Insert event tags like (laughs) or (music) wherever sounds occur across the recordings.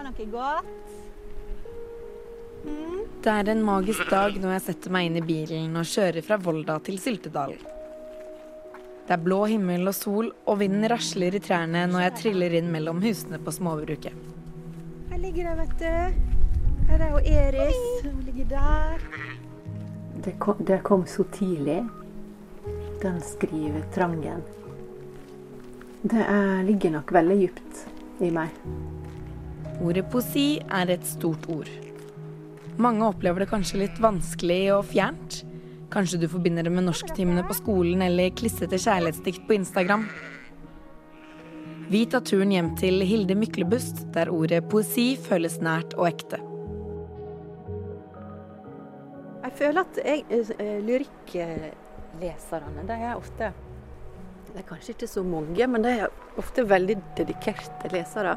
Ha noe godt? Mm. Det er en magisk dag når jeg setter meg inn i bilen og kjører fra Volda til Syltedal. Det er blå himmel og sol, og vinden rasler i trærne når jeg triller inn mellom husene på småbruket. Her ligger de, vet du. Her er jo Eris. Hun ligger der. Det kom, det kom så tidlig, den skrivetrangen. Det er, ligger nok veldig dypt i meg. Ordet poesi er et stort ord. Mange opplever det kanskje litt vanskelig og fjernt. Kanskje du forbinder det med norsktimene på skolen eller klissete kjærlighetsdikt på Instagram. Vi tar turen hjem til Hilde Myklebust, der ordet poesi føles nært og ekte. Jeg føler at jeg, uh, lyrikkleserne, de er ofte Det er kanskje ikke så mange, men de er ofte veldig dedikerte lesere.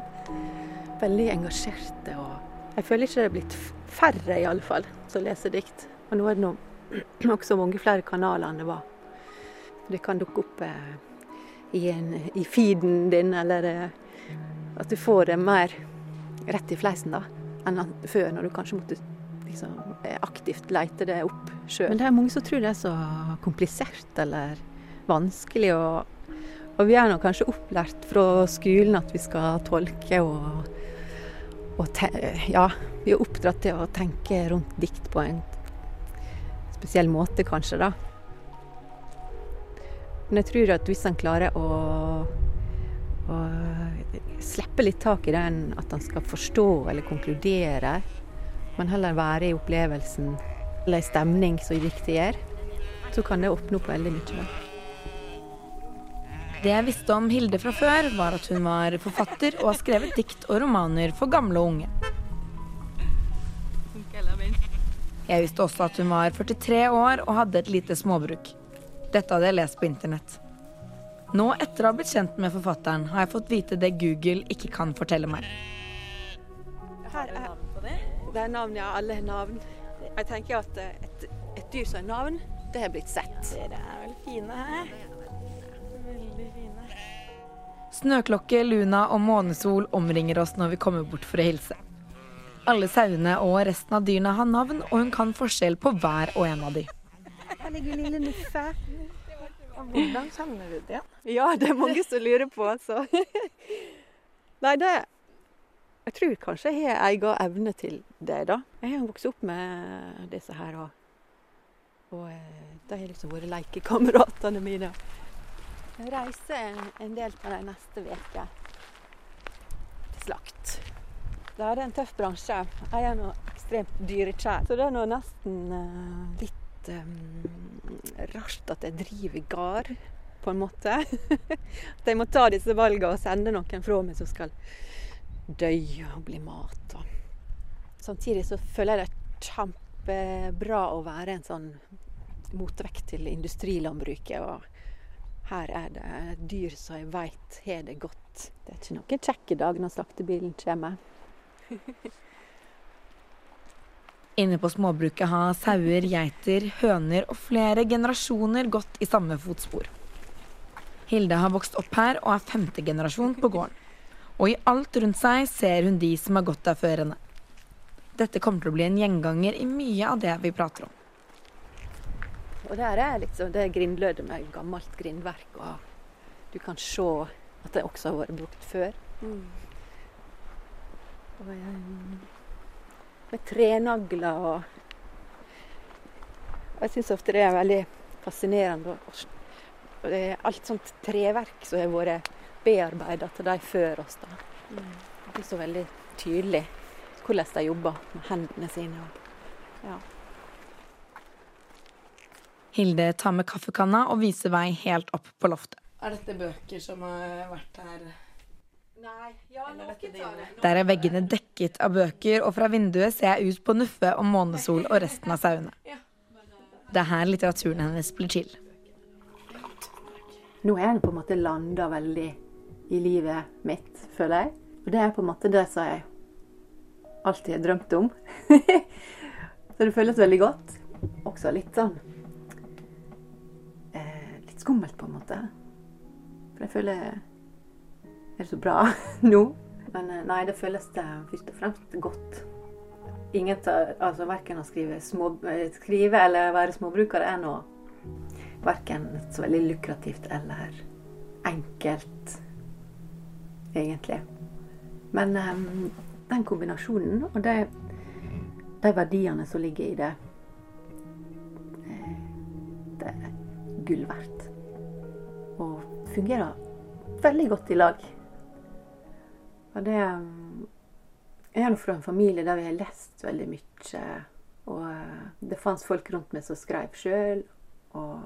Veldig engasjerte. og Jeg føler ikke det er blitt færre, i alle fall, som leser dikt. Og nå er det noe nok så mange flere kanaler enn det var. Det kan dukke opp eh, i, en, i, feeden din, eller eh, at du får det mer rett i fleisen da, enn før, når du kanskje måtte liksom, eh, aktivt lete det opp sjøl. Men det er mange som tror det er så komplisert eller vanskelig. Og, og vi er nå kanskje opplært fra skolen at vi skal tolke og, ja, vi er oppdratt til å tenke rundt dikt på en spesiell måte, kanskje, da. Men jeg tror at hvis han klarer å, å slippe litt tak i den, at han skal forstå eller konkludere, men heller være i opplevelsen eller i stemning som diktet gjør, så kan det åpne opp veldig mye. Da. Det jeg visste om Hilde fra før, var at hun var forfatter og har skrevet dikt og romaner for gamle og unge. Jeg visste også at hun var 43 år og hadde et lite småbruk. Dette hadde jeg lest på internett. Nå etter å ha blitt kjent med forfatteren, har jeg fått vite det Google ikke kan fortelle meg. Her er det? Det er navn, ja. Alle har navn. Jeg tenker at et, et dyr som har navn, det har blitt sett. Dere er vel fine her. Veldig fine. Snøklokke, luna og månesol omringer oss når vi kommer bort for å hilse. Alle sauene og resten av dyrene har navn, og hun kan forskjell på hver og en av de. Her ligger lille Nuffe. Hvordan savner du det? Ja, det er mange som lurer på, altså. Nei, det Jeg tror kanskje jeg har egen evne til det, da. Jeg har vokst opp med disse her, og, og eh, de har liksom vært lekekameratene mine. Jeg reiser en, del på de neste ukene til slakt. Det er en tøff bransje. Jeg er nå ekstremt dyrekjær. Så det er nå nesten uh, litt um, rart at jeg driver gard, på en måte. (laughs) at jeg må ta disse valgene og sende noen fra meg som skal dø og bli mat. Samtidig så føler jeg det kjempebra å være en sånn motvekt til industrilandbruket. og her er det dyr som jeg veit har det godt. Det er ikke noen kjekk dag når slaktebilen kommer. (laughs) Inne på småbruket har sauer, geiter, høner og flere generasjoner gått i samme fotspor. Hilde har vokst opp her og er femte generasjon på gården. Og i alt rundt seg ser hun de som har gått der før henne. Dette kommer til å bli en gjenganger i mye av det vi prater om. Og der er liksom det grindlødet med gammelt grindverk, og du kan se at det også har vært brukt før. Mm. Og, med trenagler og Jeg syns ofte det er veldig fascinerende. Og det er alt sånt treverk som har vært bearbeida til de før oss. da. Det blir så veldig tydelig hvordan de jobber med hendene sine. Og, Ja. Hilde tar med kaffekanna og viser vei helt opp på loftet. Er dette bøker som har vært her Nei, ja, Der er veggene dekket av bøker, og fra vinduet ser jeg ut på Nuffe og Månesol og resten av sauene. Det er her litteraturen hennes blir til. Nå er den på en måte landa veldig i livet mitt, føler jeg. Og det er på en måte det som jeg alltid har drømt om. (laughs) så det føles veldig godt. Også litt sånn skummelt, på en måte. For jeg føler er det så bra (laughs) nå? Men eh, nei, det føles det først og fremst godt. Ingen tar, altså Verken å skrive, små, eh, skrive eller være småbruker er noe verken så veldig lukrativt eller enkelt, egentlig. Men um, den kombinasjonen og det, de verdiene som ligger i det, eh, det er gull verdt. Fungerer veldig godt i lag. Og det Jeg er nå fra en familie der vi har lest veldig mye. Og eh, det fantes folk rundt meg som skrev sjøl. Og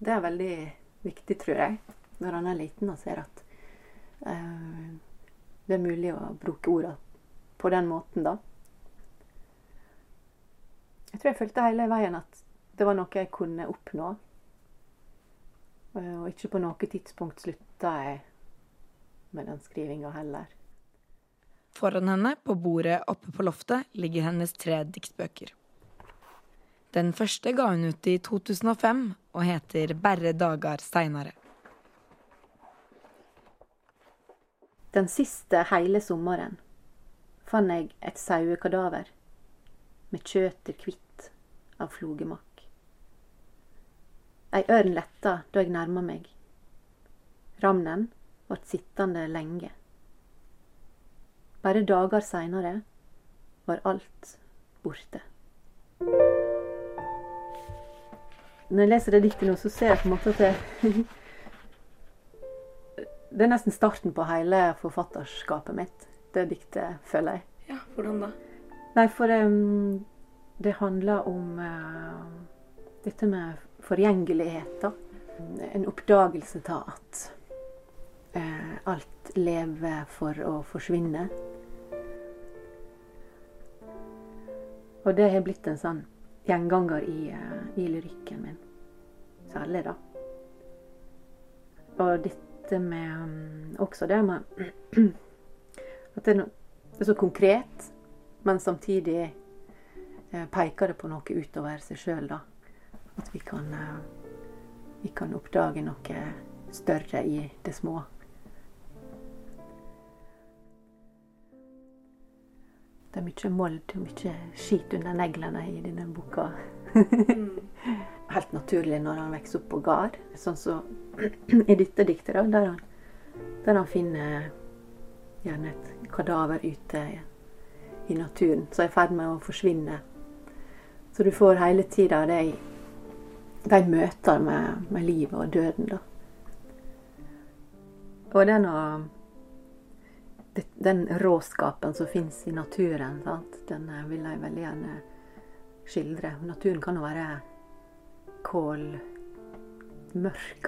det er veldig viktig, tror jeg, når han er liten og ser at eh, det er mulig å bruke orda på den måten, da. Jeg tror jeg følte hele veien at det var noe jeg kunne oppnå. Eh, Og ikke på noe tidspunkt slutta jeg med den skrivinga heller. Foran henne, på bordet oppe på loftet, ligger hennes tre diktbøker. Den første ga hun ut i 2005 og heter 'Berre dagar seinare'. Den siste hele sommeren fant jeg et sauekadaver med kjøter hvitt av flogemakk. Ei ørn letta da jeg nærma meg. Ramnen ble sittende lenge. Bare dager seinere var alt borte. Når jeg leser det diktet nå, så ser jeg på en måte at det (laughs) Det er nesten starten på hele forfatterskapet mitt, det diktet, føler jeg. Ja, hvordan da? Nei, for um, det handler om uh, dette med forgjengelighet, da. En oppdagelse av at eh, alt lever for å forsvinne. Og det har blitt en sånn gjenganger i, uh, i lyrikken min. Særlig, da. Og dette med um, Også det med (clears throat) at det er, no, det er så konkret, men samtidig eh, peker det på noe utover seg sjøl, da. At vi kan, eh, vi kan oppdage noe større i det små. Det er mye mold og mye skit under neglene i denne boka. (laughs) Helt naturlig når han vokser opp på gard. Sånn som (clears throat) i dette diktet, der han, der han finner gjerne et kadaver ute i naturen som er i ferd med å forsvinne. Så du får hele tida de, de møter med, med livet og døden, da. Og den, den råskapen som fins i naturen, sant? den eh, vil jeg veldig gjerne skildre. Naturen kan jo være kålmørk,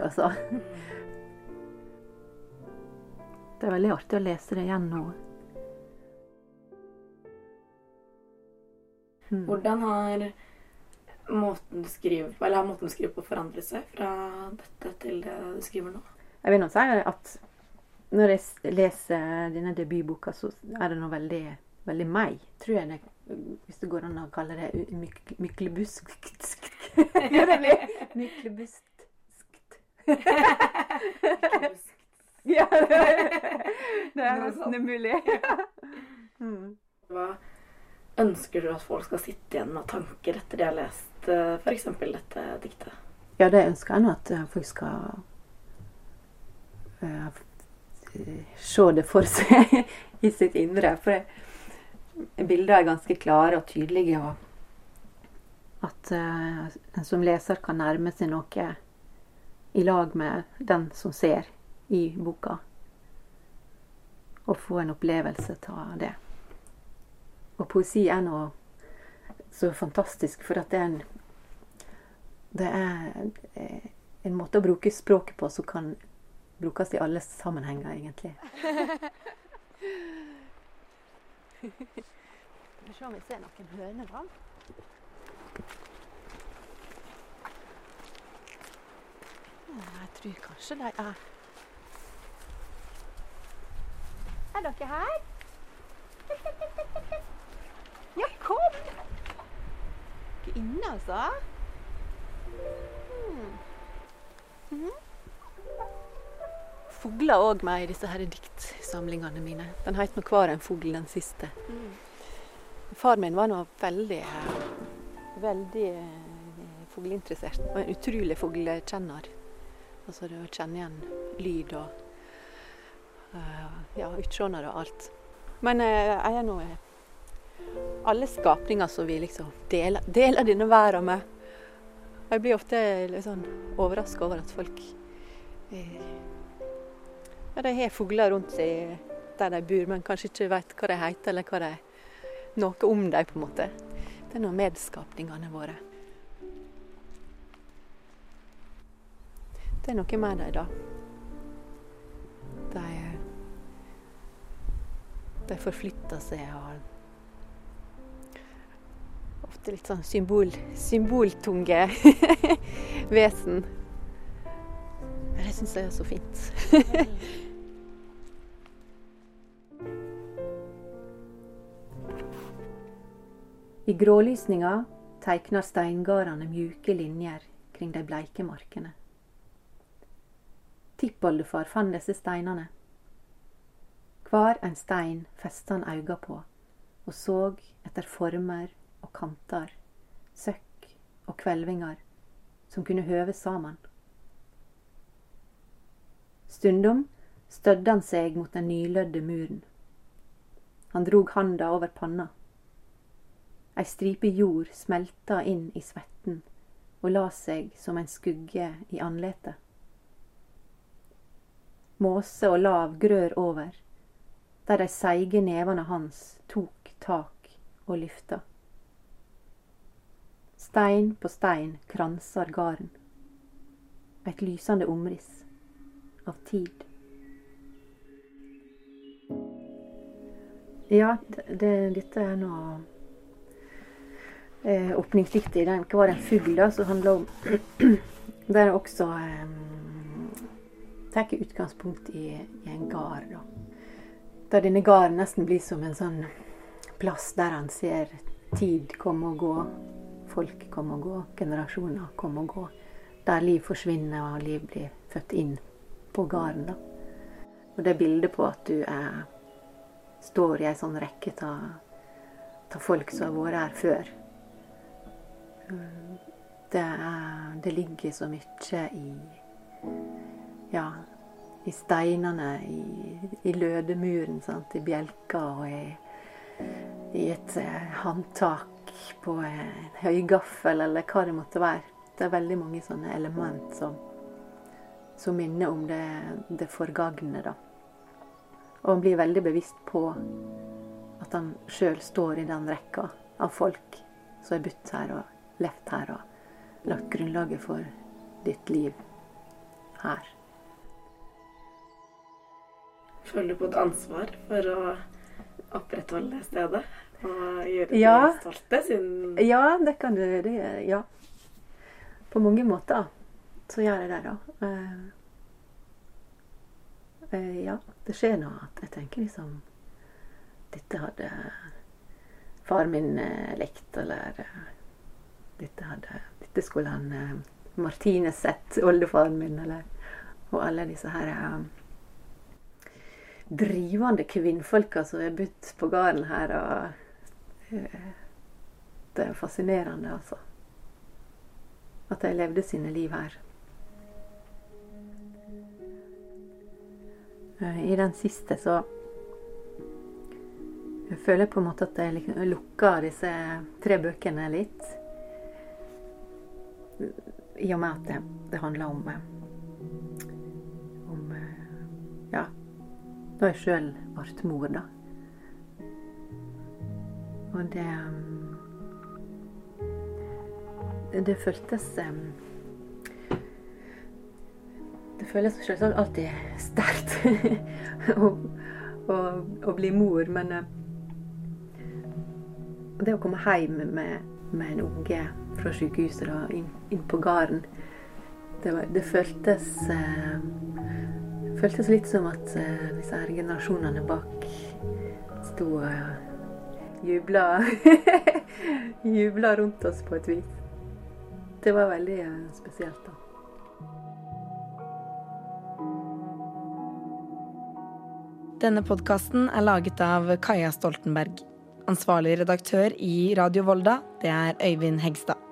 altså. (laughs) Det er veldig artig å lese det igjen nå. Hvordan har måten du skriver på, eller har måten du skriver på forandret seg fra dette til det du skriver nå? Jeg vil nå si at når jeg leser denne debutboka, så er det noe veldig, veldig meg, tror jeg. Det, hvis det går an å kalle det myk, myklebuskt. ja, det myklebuskt. ja, det er nesten umulig. mm. Hva ønsker du at folk skal sitte igjen med tanker etter de har lest f.eks. dette diktet? Ja, det ønsker nå at folk skal uh, se det for (laughs) seg i sitt indre. For bildene er ganske klare og tydelige. Og at uh, en som leser kan nærme seg noe i lag med den som ser i boka. Og få en opplevelse av det. Og poesi er nå så fantastisk, for at det er en Det er en måte å bruke språket på som kan brukes i alle sammenhenger, egentlig. Skal vi se om vi ser noen høner, da. Jeg tror kanskje de er Er dere her? Ja, kom! Ikke inne, altså. Hmm. Mhm. fugler òg med i disse her diktsamlingene mine. Den heter nå hver en fugl', den siste. Far min var nå veldig veldig eh, fugleinteressert. Og en utrolig fuglekjenner. Altså det å kjenne igjen lyd og uh, ja, utseender og alt. Men uh, jeg er nå eh, alle skapninger som vi liksom deler, deler denne verden med. Jeg blir ofte litt sånn overraska over at folk eh, ja, de har fugler rundt seg der de bor, men kanskje ikke vet hva de heter, eller hva de, noe om dem, på en måte. Det er noe medskapningene våre. Det er noe med dem, da. De, de forflytter seg og Ofte litt sånn symbol, symboltunge (laughs) vesen. Men det syns jeg er så fint. (laughs) I grålysninga teikner steingardene mjuke linjer kring de bleike markene. Tippoldefar fant disse steinene. Hver en stein festet han øynene på, og så etter former kanter, søkk og kvelvingar som kunne høves saman. Stundom stødde han seg mot den nylødde muren. Han drog handa over panna. Ei stripe jord smelta inn i svetten og la seg som en skugge i andletet. Måse og lav grør over, der de seige nevene hans tok tak og lyfta. Stein på stein kranser garden. Et lysende omriss av tid. Ja, det, det, dette er nå eh, åpningsdiktet i den 'Hva var en fugl', da, som handler om (clears throat) Der er også eh, tar utgangspunkt i, i en gard. Da. Der denne garden nesten blir som en sånn plass der han ser tid komme og gå. Folk kommer og går, generasjoner kommer og går. Der liv forsvinner og liv blir født inn på gården. Og det bildet på at du er, står i ei sånn rekke av folk som har vært her før. Det, er, det ligger så mye i Ja, i steinene, i, i lødemuren, sant? i bjelker og i, i et eh, håndtak på en høygaffel, eller hva det måtte være. Det er veldig mange sånne element som som minner om det, det forgagne, da. Og han blir veldig bevisst på at han sjøl står i den rekka av folk som er budt her og levd her og lagt grunnlaget for ditt liv her. Føler du på et ansvar for å opprettholde stedet? Gjøre Ja. det stolte, siden Ja, det kan du. Det, ja. På mange måter så gjør jeg det, da. Uh, uh, ja, det skjer nå at jeg tenker liksom Dette hadde far min uh, likt, eller dette, hadde, dette skulle han Martine sett, oldefaren min, eller Og alle disse her drivende kvinnfolka som er budt på gården her. og Det er fascinerende, altså. At de levde sine liv her. Eh, I den siste så jeg føler på en måte at jeg liksom lukker disse tre bøkene litt. I og med at det, det handler om eh, om eh, ja, da jeg sjøl ble mor, da. Og det Det føltes Det føles selvsagt alltid sterkt (laughs) å, å, å bli mor, men eh, det å komme hjem med, med en unge fra sykehuset og inn, inn på gården, det, det føltes eh, føltes litt som at eh, disse her generasjonene bak sto uh, jubla (laughs) Jubla rundt oss på et vis. Det var veldig eh, spesielt, da. Denne podkasten er laget av Kaja Stoltenberg. Ansvarlig redaktør i Radio Volda, det er Øyvind Hegstad.